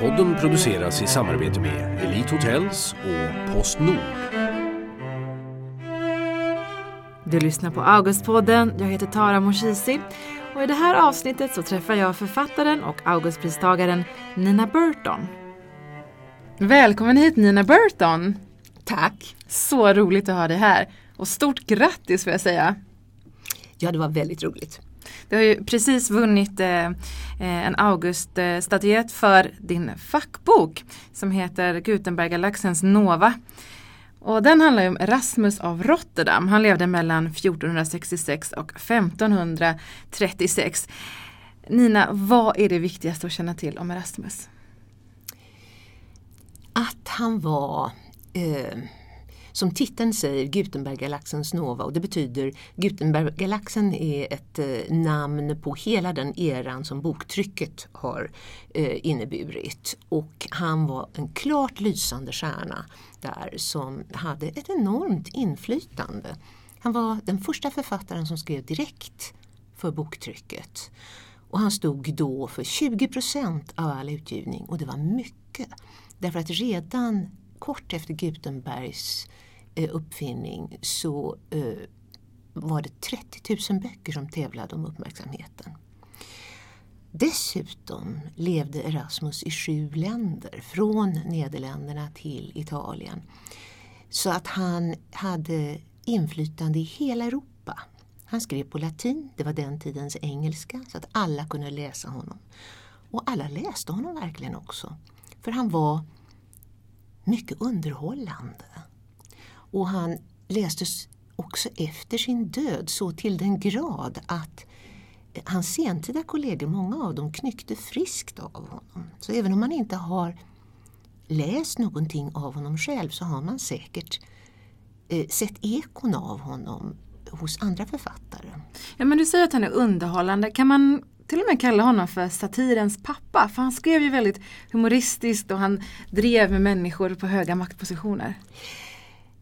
Augustpodden produceras i samarbete med Elite Hotels och Postnord. Du lyssnar på Augustpodden. Jag heter Tara Moshisi och i det här avsnittet så träffar jag författaren och Augustpristagaren Nina Burton. Välkommen hit Nina Burton! Tack! Så roligt att ha dig här och stort grattis får jag säga. Ja, det var väldigt roligt. Du har ju precis vunnit eh, eh, en Auguststatyett för din fackbok som heter Gutenberggalaxens Nova. Och den handlar ju om Erasmus av Rotterdam. Han levde mellan 1466 och 1536. Nina, vad är det viktigaste att känna till om Erasmus? Att han var eh, som titeln säger Gutenberggalaxens nova och det betyder Gutenberggalaxen är ett eh, namn på hela den eran som boktrycket har eh, inneburit. Och han var en klart lysande stjärna där som hade ett enormt inflytande. Han var den första författaren som skrev direkt för boktrycket. Och han stod då för 20 procent av all utgivning och det var mycket. Därför att redan kort efter Gutenbergs eh, Eh, uppfinning så eh, var det 30 000 böcker som tävlade om uppmärksamheten. Dessutom levde Erasmus i sju länder, från Nederländerna till Italien. Så att han hade inflytande i hela Europa. Han skrev på latin, det var den tidens engelska, så att alla kunde läsa honom. Och alla läste honom verkligen också. För han var mycket underhållande. Och han lästes också efter sin död så till den grad att eh, hans sentida kollegor, många av dem knyckte friskt av honom. Så även om man inte har läst någonting av honom själv så har man säkert eh, sett ekon av honom hos andra författare. Ja men du säger att han är underhållande. Kan man till och med kalla honom för satirens pappa? För han skrev ju väldigt humoristiskt och han drev med människor på höga maktpositioner.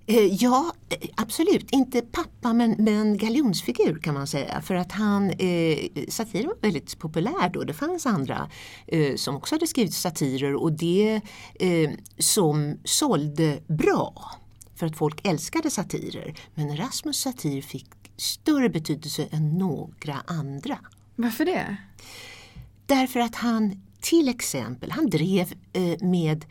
Eh, ja, absolut. Inte pappa men, men galjonsfigur kan man säga. För att han, eh, satir var väldigt populär då. Det fanns andra eh, som också hade skrivit satirer och det eh, som sålde bra. För att folk älskade satirer. Men Erasmus satir fick större betydelse än några andra. Varför det? Därför att han till exempel, han drev eh, med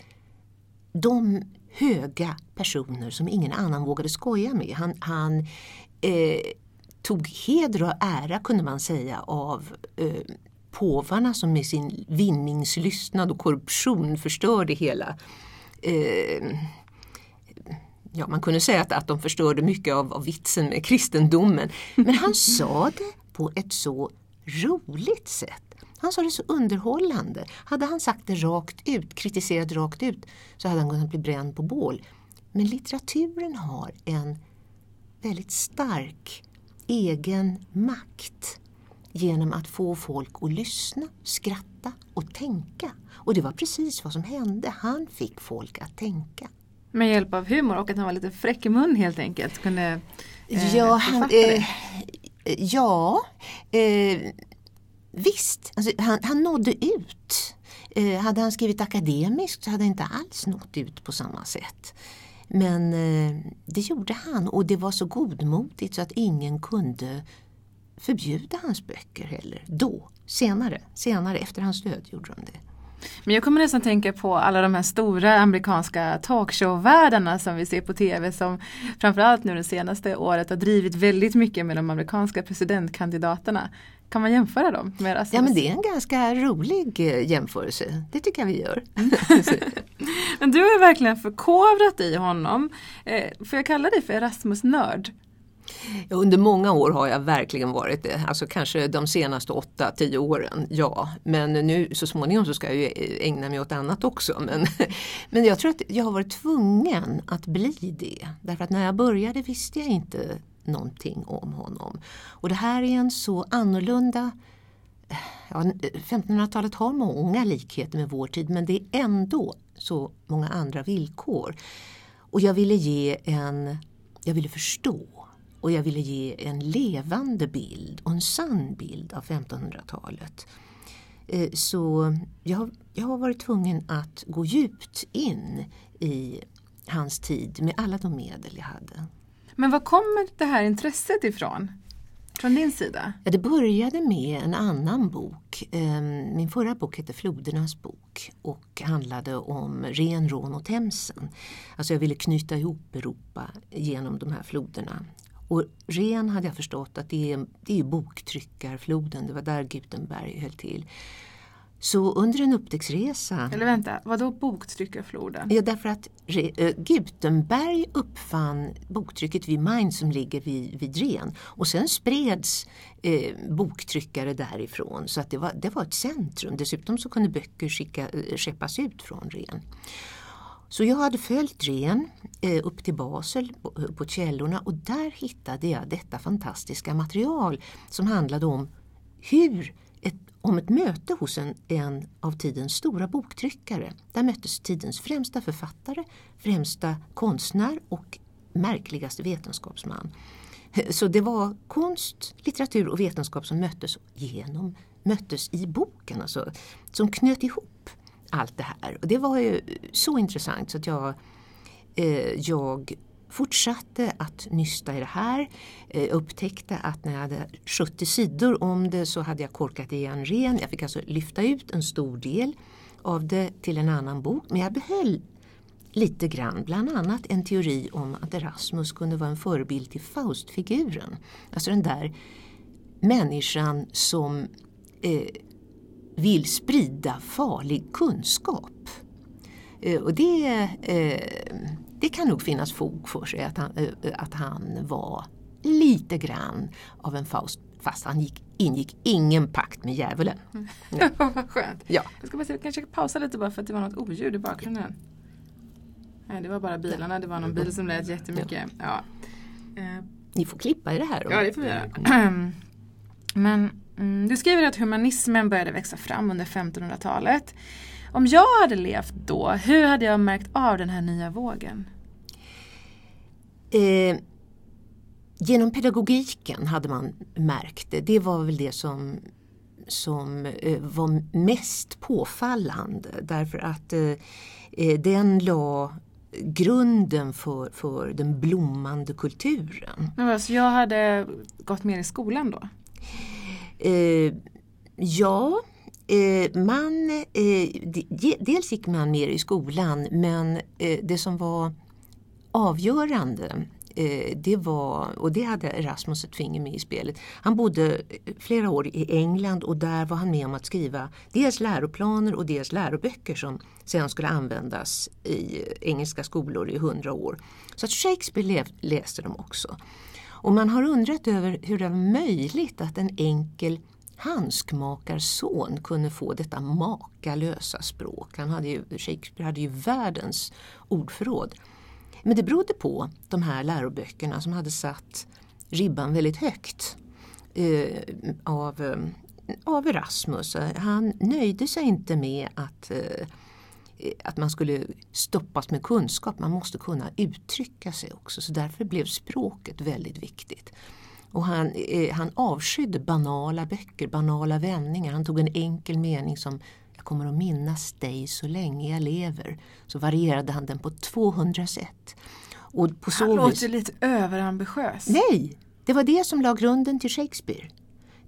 de höga personer som ingen annan vågade skoja med. Han, han eh, tog heder och ära kunde man säga av eh, påvarna som med sin vinningslystnad och korruption förstörde hela eh, Ja, man kunde säga att, att de förstörde mycket av, av vitsen med kristendomen. Men han sa det på ett så roligt sätt. Han sa det så underhållande. Hade han sagt det rakt ut, kritiserat rakt ut, så hade han kunnat bli bränd på bål. Men litteraturen har en väldigt stark egen makt genom att få folk att lyssna, skratta och tänka. Och det var precis vad som hände. Han fick folk att tänka. Med hjälp av humor och att han var lite fräck i mun helt enkelt. Kunde, eh, ja, han, eh, ja eh, visst. Alltså, han, han nådde ut. Eh, hade han skrivit akademiskt så hade han inte alls nått ut på samma sätt. Men eh, det gjorde han och det var så godmodigt så att ingen kunde förbjuda hans böcker heller. Då, senare, senare efter hans död gjorde de det. Men jag kommer nästan tänka på alla de här stora amerikanska talkshow-världarna som vi ser på tv som framförallt nu det senaste året har drivit väldigt mycket med de amerikanska presidentkandidaterna. Kan man jämföra dem med Erasmus? Ja men det är en ganska rolig eh, jämförelse. Det tycker jag vi gör. men du har verkligen förkovrat i honom. Eh, får jag kalla dig för Erasmus-nörd? Under många år har jag verkligen varit det, alltså kanske de senaste 8-10 åren, ja. Men nu så småningom så ska jag ju ägna mig åt annat också. Men, men jag tror att jag har varit tvungen att bli det. Därför att när jag började visste jag inte någonting om honom. Och det här är en så annorlunda Ja, 1500-talet har många likheter med vår tid men det är ändå så många andra villkor. Och jag ville ge en, jag ville förstå och jag ville ge en levande bild och en sann bild av 1500-talet. Eh, så jag, jag har varit tvungen att gå djupt in i hans tid med alla de medel jag hade. Men var kommer det här intresset ifrån? Från din sida? Ja, det började med en annan bok. Ehm, min förra bok hette Flodernas bok och handlade om Ren, Rån och Themsen. Alltså jag ville knyta ihop Europa genom de här floderna. Och Ren hade jag förstått att det är, det är boktryckarfloden, det var där Gutenberg höll till. Så under en upptäcktsresa... Eller vänta, vadå boktryckarfloden? Ja, därför att Gutenberg uppfann boktrycket vid Mainz som ligger vid, vid Ren. Och sen spreds äh, boktryckare därifrån så att det var, det var ett centrum. Dessutom så kunde böcker skicka, skeppas ut från Ren. Så jag hade följt Ren eh, upp till Basel på, på källorna och där hittade jag detta fantastiska material som handlade om hur om ett möte hos en, en av tidens stora boktryckare. Där möttes tidens främsta författare, främsta konstnär och märkligaste vetenskapsman. Så det var konst, litteratur och vetenskap som möttes genom möttes i boken, alltså, som knöt ihop allt det här. Och det var ju så intressant så att jag, eh, jag fortsatte att nysta i det här. Eh, upptäckte att när jag hade 70 sidor om det så hade jag korkat igen ren. Jag fick alltså lyfta ut en stor del av det till en annan bok. Men jag behöll lite grann, bland annat en teori om att Erasmus kunde vara en förebild till Faustfiguren. Alltså den där människan som eh, vill sprida farlig kunskap. Eh, och det, eh, det kan nog finnas fog för sig att han, eh, att han var lite grann av en Faust fast han gick, ingick ingen pakt med djävulen. Ja. Vad skönt. Ja. Jag ska bara se, kanske pausa lite bara för att det var något oljud i bakgrunden. Nej, det var bara bilarna. Det var någon bil som lät jättemycket. Ja. Ni får klippa i det här. Ja, det får vi göra. Men mm, du skriver att humanismen började växa fram under 1500-talet. Om jag hade levt då, hur hade jag märkt av den här nya vågen? Eh, genom pedagogiken hade man märkt det. Det var väl det som, som eh, var mest påfallande därför att eh, eh den la grunden för, för den blommande kulturen. Så jag hade gått mer i skolan då? Eh, ja, Eh, man, eh, dels gick man mer i skolan men eh, det som var avgörande eh, det var, och det hade Erasmus ett finger med i spelet. Han bodde eh, flera år i England och där var han med om att skriva dels läroplaner och dels läroböcker som sen skulle användas i engelska skolor i hundra år. Så att Shakespeare läste dem också. Och man har undrat över hur det var möjligt att en enkel handskmakarson kunde få detta makalösa språk. Han hade ju, Shakespeare hade ju världens ordförråd. Men det berodde på de här läroböckerna som hade satt ribban väldigt högt eh, av, eh, av Erasmus. Han nöjde sig inte med att eh, att man skulle stoppas med kunskap, man måste kunna uttrycka sig också. Så därför blev språket väldigt viktigt. Och han, eh, han avskydde banala böcker, banala vändningar. Han tog en enkel mening som jag kommer att minnas dig så länge jag lever. Så varierade han den på 200 sätt. Och på så han låter vis... lite överambitiös. Nej, det var det som la grunden till Shakespeare.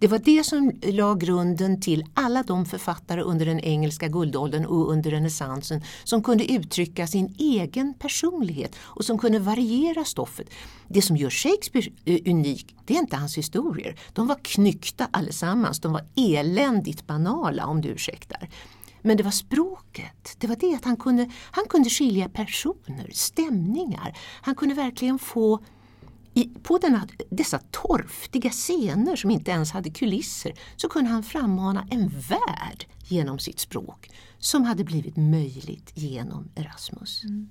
Det var det som la grunden till alla de författare under den engelska guldåldern och under renässansen som kunde uttrycka sin egen personlighet och som kunde variera stoffet. Det som gör Shakespeare eh, unik, det är inte hans historier. De var knyckta allesammans, de var eländigt banala om du ursäktar. Men det var språket, det var det att han kunde, han kunde skilja personer, stämningar. Han kunde verkligen få i, på denna, dessa torftiga scener som inte ens hade kulisser så kunde han frammana en värld genom sitt språk som hade blivit möjligt genom Erasmus. Mm.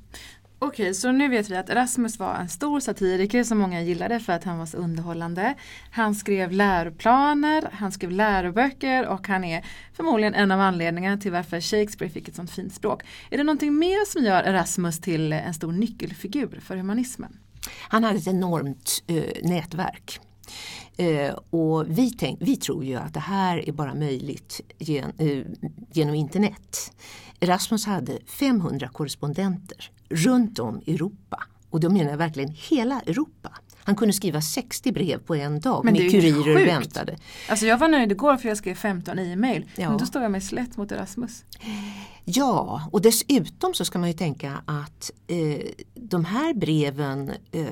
Okej, okay, så nu vet vi att Erasmus var en stor satiriker som många gillade för att han var så underhållande. Han skrev läroplaner, han skrev läroböcker och han är förmodligen en av anledningarna till varför Shakespeare fick ett sånt fint språk. Är det någonting mer som gör Erasmus till en stor nyckelfigur för humanismen? Han hade ett enormt eh, nätverk. Eh, och vi, tänk, vi tror ju att det här är bara möjligt gen, eh, genom internet. Erasmus hade 500 korrespondenter runt om i Europa. Och då menar jag verkligen hela Europa. Han kunde skriva 60 brev på en dag Men med kurirer sjukt. väntade. Alltså jag var nöjd igår för jag skrev 15 e-mail. Ja. Men då står jag mig slätt mot Erasmus. Ja, och dessutom så ska man ju tänka att eh, de här breven eh,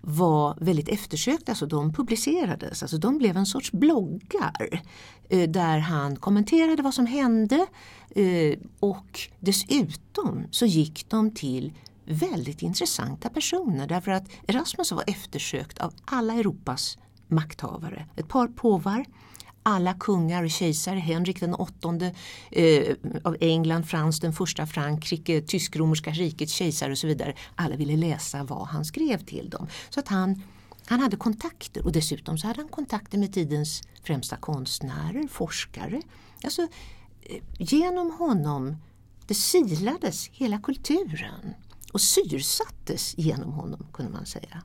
var väldigt eftersökta, alltså de publicerades, alltså de blev en sorts bloggar eh, där han kommenterade vad som hände eh, och dessutom så gick de till väldigt intressanta personer därför att Erasmus var eftersökt av alla Europas makthavare. Ett par påvar, alla kungar och kejsare, Henrik den åttonde eh, av England, Frans den första Frankrike, tysk-romerska rikets kejsare och så vidare. Alla ville läsa vad han skrev till dem. Så att han, han hade kontakter och dessutom så hade han kontakter med tidens främsta konstnärer, forskare. Alltså, eh, genom honom det silades hela kulturen och syrsattes genom honom kunde man säga.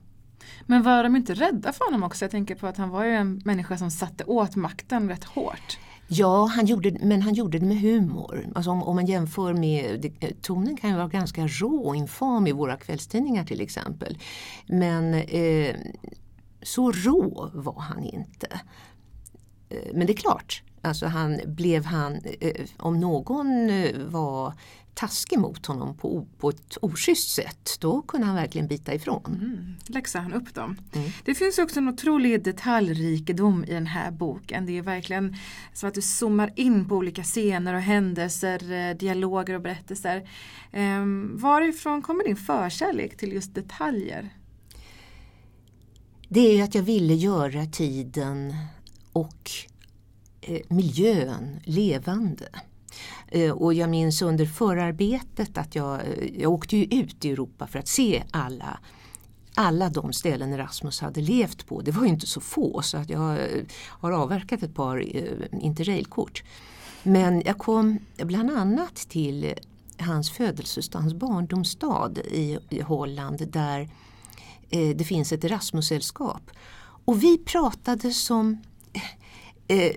Men var de inte rädda för honom också? Jag tänker på att han var ju en människa som satte åt makten rätt hårt. Ja, han gjorde, men han gjorde det med humor. Alltså om, om man jämför med, det, tonen kan ju vara ganska rå och infam i våra kvällstidningar till exempel. Men eh, så rå var han inte. Eh, men det är klart, alltså han, blev han, eh, om någon eh, var taskig mot honom på, på ett oschysst sätt, då kunde han verkligen bita ifrån. Mm. Läxade han upp dem. Mm. Det finns också en otrolig detaljrikedom i den här boken. Det är verkligen så att du zoomar in på olika scener och händelser, eh, dialoger och berättelser. Ehm, varifrån kommer din förkärlek till just detaljer? Det är att jag ville göra tiden och eh, miljön levande. Eh, och jag minns under förarbetet att jag, eh, jag åkte ju ut i Europa för att se alla alla de ställen Erasmus hade levt på. Det var ju inte så få så att jag eh, har avverkat ett par interrailkort. Men jag kom bland annat till hans födelsestad, hans barndomsstad i, i Holland där eh, det finns ett Erasmus-sällskap. Och vi pratade som eh,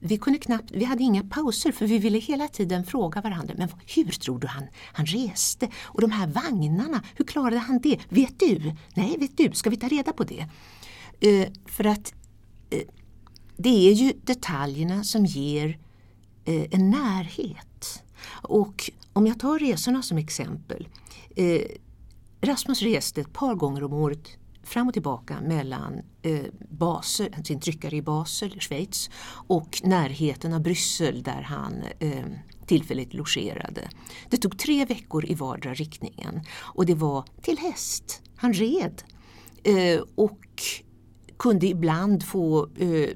vi, kunde knappt, vi hade inga pauser för vi ville hela tiden fråga varandra. Men hur tror du han, han reste? Och de här vagnarna, hur klarade han det? Vet du? Nej, vet du? Ska vi ta reda på det? Eh, för att eh, det är ju detaljerna som ger eh, en närhet. Och om jag tar resorna som exempel. Eh, Rasmus reste ett par gånger om året fram och tillbaka mellan eh, Basel, sin tryckare i Basel, Schweiz och närheten av Bryssel där han eh, tillfälligt logerade. Det tog tre veckor i vardera riktningen och det var till häst. Han red eh, och kunde ibland få eh,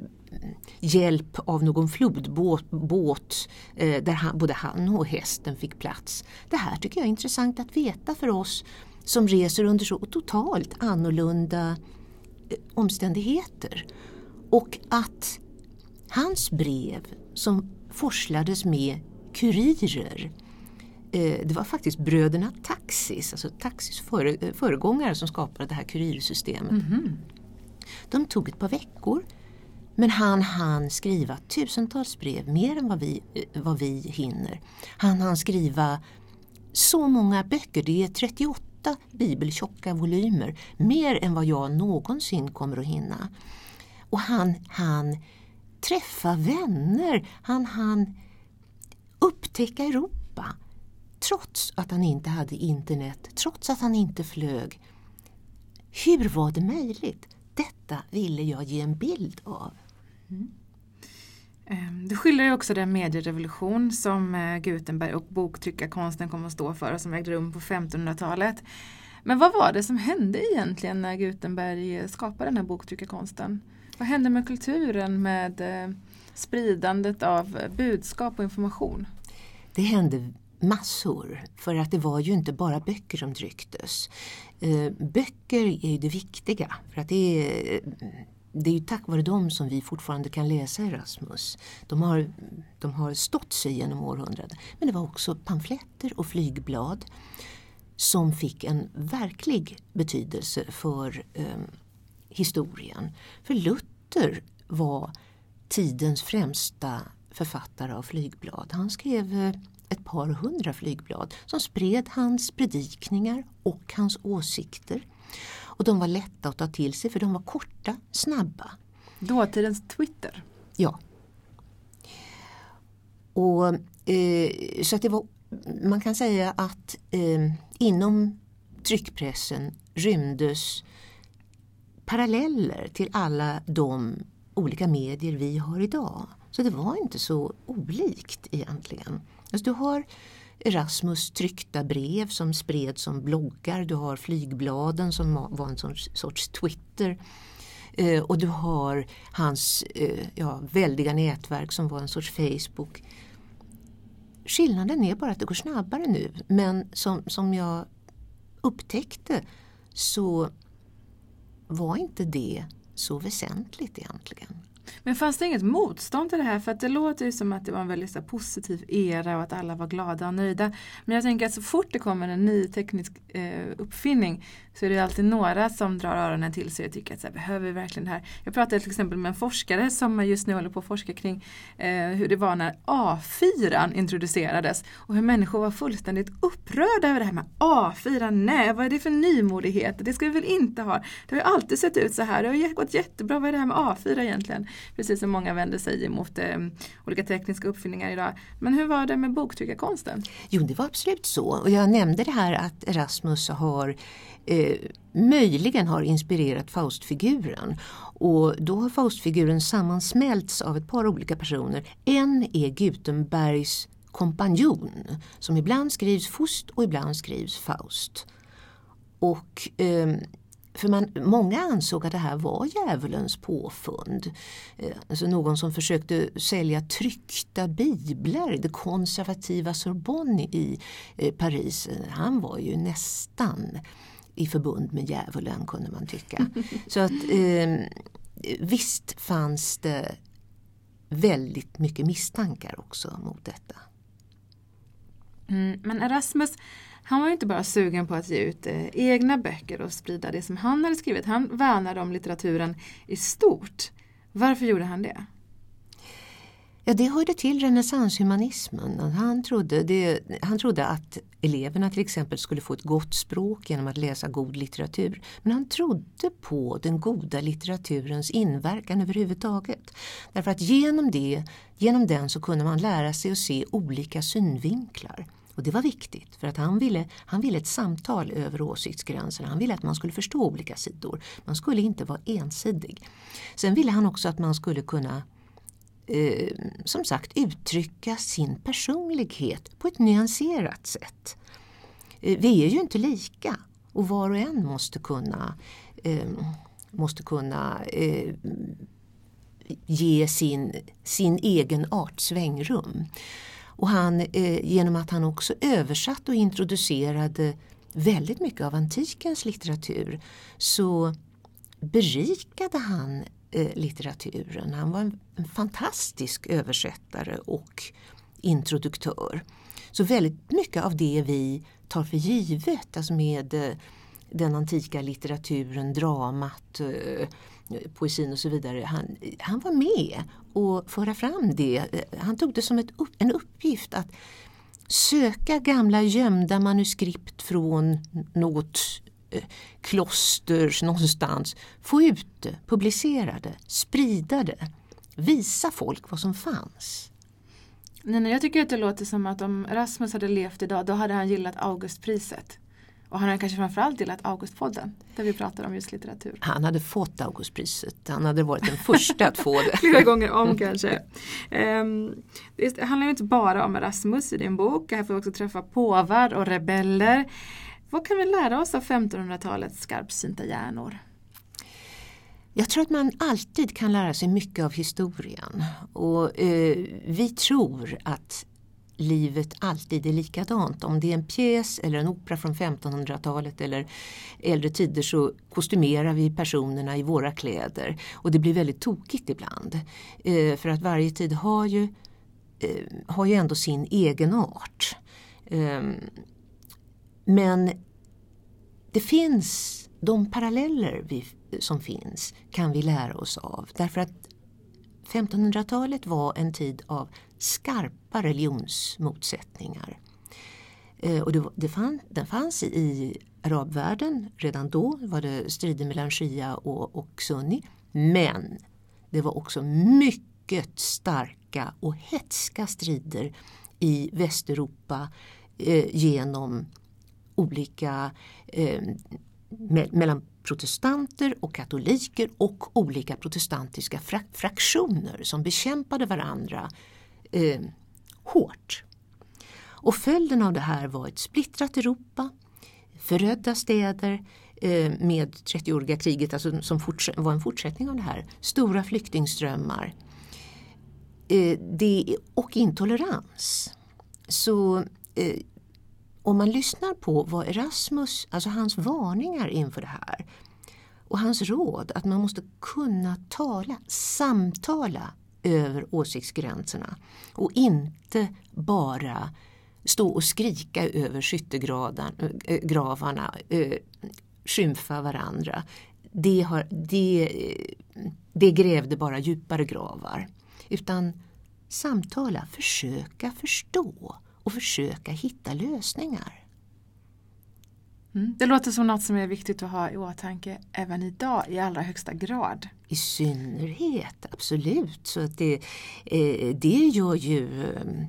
hjälp av någon flodbåt båt, eh, där han, både han och hästen fick plats. Det här tycker jag är intressant att veta för oss som reser under så totalt annorlunda eh, omständigheter. Och att hans brev som forslades med kurirer eh, det var faktiskt bröderna Taxis, alltså Taxis före, eh, föregångare som skapade det här kurirsystemet. De tog ett par veckor men han hann skriva tusentals brev, mer än vad vi, vad vi hinner. Han hann skriva så många böcker, det är 38 bibeltjocka volymer, mer än vad jag någonsin kommer att hinna. Och han han träffa vänner, han han upptäcka Europa. Trots att han inte hade internet, trots att han inte flög. Hur var det möjligt? Detta ville jag ge en bild av. Mm. Ehm, du skildrar ju också den medierevolution som eh, Gutenberg och boktryckarkonsten kom att stå för och som ägde rum på 1500-talet. Men vad var det som hände egentligen när Gutenberg eh, skapade den här boktryckarkonsten? Vad hände med kulturen, med eh, spridandet av budskap och information? Det hände massor, för att det var ju inte bara böcker som trycktes. Böcker är ju det viktiga, för att det är, det är ju tack vare dem som vi fortfarande kan läsa Erasmus. De har, de har stått sig genom århundraden. Men det var också pamfletter och flygblad som fick en verklig betydelse för eh, historien. För Luther var tidens främsta författare av flygblad. Han skrev eh, ett par hundra flygblad som spred hans predikningar och hans åsikter. Och de var lätta att ta till sig för de var korta, snabba. Dåtidens Twitter. Ja. Och, eh, så att det var, man kan säga att eh, inom tryckpressen rymdes paralleller till alla de olika medier vi har idag. Så det var inte så olikt egentligen. Alltså du har Erasmus tryckta brev som spreds som bloggar, du har flygbladen som var en sorts, sorts Twitter eh, och du har hans eh, ja, väldiga nätverk som var en sorts Facebook. Skillnaden är bara att det går snabbare nu men som, som jag upptäckte så var inte det så väsentligt egentligen. Men fanns det inget motstånd till det här? För att det låter ju som att det var en väldigt så positiv era och att alla var glada och nöjda. Men jag tänker att så fort det kommer en ny teknisk eh, uppfinning så är det alltid några som drar öronen till sig och tycker att så här, behöver vi verkligen det här? Jag pratade till exempel med en forskare som just nu håller på att forska kring eh, hur det var när A4 introducerades och hur människor var fullständigt upprörda över det här med A4. Nej, vad är det för nymodighet? Det ska vi väl inte ha? Det har ju alltid sett ut så här. Det har gått jättebra. Vad är det här med A4 egentligen? Precis som många vänder sig emot eh, olika tekniska uppfinningar idag. Men hur var det med boktryckarkonsten? Jo, det var absolut så. Och jag nämnde det här att Erasmus har eh, möjligen har inspirerat Faustfiguren. Och då har Faustfiguren sammansmälts av ett par olika personer. En är Gutenbergs kompanjon som ibland skrivs Fust och ibland skrivs Faust. Och eh, för man, många ansåg att det här var djävulens påfund. Eh, alltså någon som försökte sälja tryckta biblar, det konservativa Sorbonne i eh, Paris. Han var ju nästan i förbund med djävulen kunde man tycka. Så att eh, visst fanns det väldigt mycket misstankar också mot detta. Mm, men Erasmus han var ju inte bara sugen på att ge ut eh, egna böcker och sprida det som han hade skrivit. Han värnade om litteraturen i stort. Varför gjorde han det? Ja, det hörde till renässanshumanismen. Han trodde, det, han trodde att eleverna till exempel skulle få ett gott språk genom att läsa god litteratur. Men han trodde på den goda litteraturens inverkan överhuvudtaget. Därför att genom, det, genom den så kunde man lära sig att se olika synvinklar. Och det var viktigt för att han ville, han ville ett samtal över åsiktsgränserna. Han ville att man skulle förstå olika sidor. Man skulle inte vara ensidig. Sen ville han också att man skulle kunna eh, som sagt uttrycka sin personlighet på ett nyanserat sätt. Eh, vi är ju inte lika och var och en måste kunna, eh, måste kunna eh, ge sin, sin egen art svängrum. Och han, eh, genom att han också översatte och introducerade väldigt mycket av antikens litteratur så berikade han eh, litteraturen. Han var en, en, fantastisk översättare och introduktör. Så väldigt mycket av det vi tar för givet, alltså med eh, den antika litteraturen, dramat, eh, poesin och så vidare. Han, han var med och föra fram det. Han tog det som ett, en uppgift att söka gamla gömda manuskript från något eh, kloster någonstans. Få ut det, publicera det, sprida det, visa folk vad som fanns. Nina, jag tycker att det låter som att om Rasmus hade levt idag då hade han gillat Augustpriset. Och han har kanske framförallt gillat Augustpodden där vi pratar om just litteratur. Han hade fått Augustpriset. Han hade varit den första att få det. Flera gånger om kanske. Um, det handlar inte bara om Erasmus i din bok. Här får vi också träffa påvar och rebeller. Vad kan vi lära oss av 1500-talets skarpsynta hjärnor? Jag tror att man alltid kan lära sig mycket av historien. Och eh, Vi tror att livet alltid är likadant. Om det är en pjäs eller en opera från 1500-talet eller äldre tider så kostymerar vi personerna i våra kläder. Och det blir väldigt tokigt ibland. Eh, för att varje tid har ju, eh, har ju ändå sin egen art. Eh, men det finns de paralleller vi, som finns kan vi lära oss av. Därför att 1500-talet var en tid av skarpa religionsmotsättningar. Eh, och det, det fann, den fanns i arabvärlden redan då, var det strider mellan shia och, och sunni. Men det var också mycket starka och hetska strider i Västeuropa eh, genom olika eh, me mellan protestanter och katoliker och olika protestantiska fra fraktioner som bekämpade varandra eh, hårt. Och följden av det här var ett splittrat Europa, förödda städer eh, med 30-åriga kriget alltså, som var en fortsättning av det här, stora flyktingströmmar eh, det, och intolerans. Så eh, om man lyssnar på vad Erasmus, alltså hans varningar inför det här och hans råd att man måste kunna tala, samtala över åsiktsgränserna och inte bara stå och skrika över skyttegravarna, eh, eh, skymfa varandra. Det, har, det, det grävde bara djupare gravar. Utan samtala, försöka förstå och försöka hitta lösningar. Mm. Det låter som något som är viktigt att ha i åtanke även idag i allra högsta grad. I synnerhet, absolut. Så att det, eh, det, gör ju,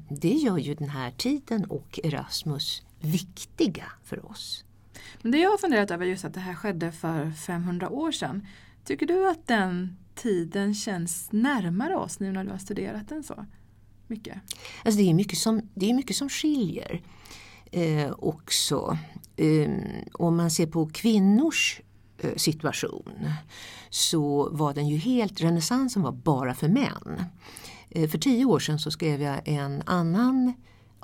det gör ju den här tiden och Erasmus viktiga för oss. Men det jag har funderat över just att det här skedde för 500 år sedan. Tycker du att den tiden känns närmare oss nu när du har studerat den så mycket? Alltså det är mycket som, det är mycket som skiljer eh, också. Eh, om man ser på kvinnors eh, situation så var den ju helt, renässansen var bara för män. Eh, för tio år sedan så skrev jag en annan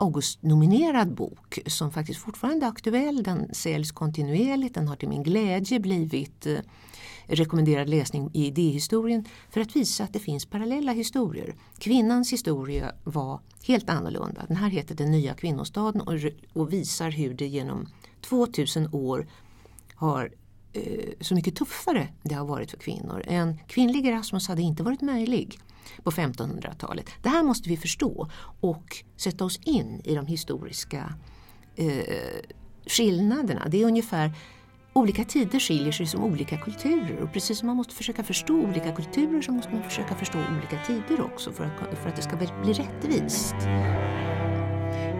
Augustnominerad bok som faktiskt fortfarande är aktuell. Den säljs kontinuerligt, den har till min glädje blivit eh, rekommenderad läsning i idéhistorien för att visa att det finns parallella historier. Kvinnans historia var helt annorlunda. Den här heter Den nya kvinnostaden och, och visar hur det genom 2000 år har eh, så mycket tuffare det har varit för kvinnor. En kvinnlig Erasmus hade inte varit möjlig på 1500-talet. Det här måste vi förstå och sätta oss in i de historiska eh, skillnaderna. Det är ungefär olika tider skiljer sig som olika kulturer och precis som man måste försöka förstå olika kulturer så måste man försöka förstå olika tider också för att, för att det ska bli rättvist.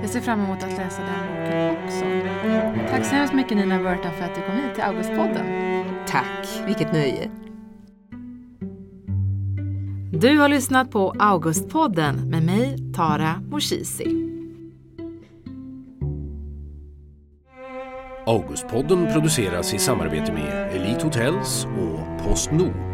Jag ser fram emot att läsa den boken också. Tack så hemskt mycket Nina Burton för att du kom hit till Augustpodden. Tack, vilket nöje. Du har lyssnat på Augustpodden med mig, Tara Moshisi. Augustpodden produceras i samarbete med Elite Hotels och Postnord.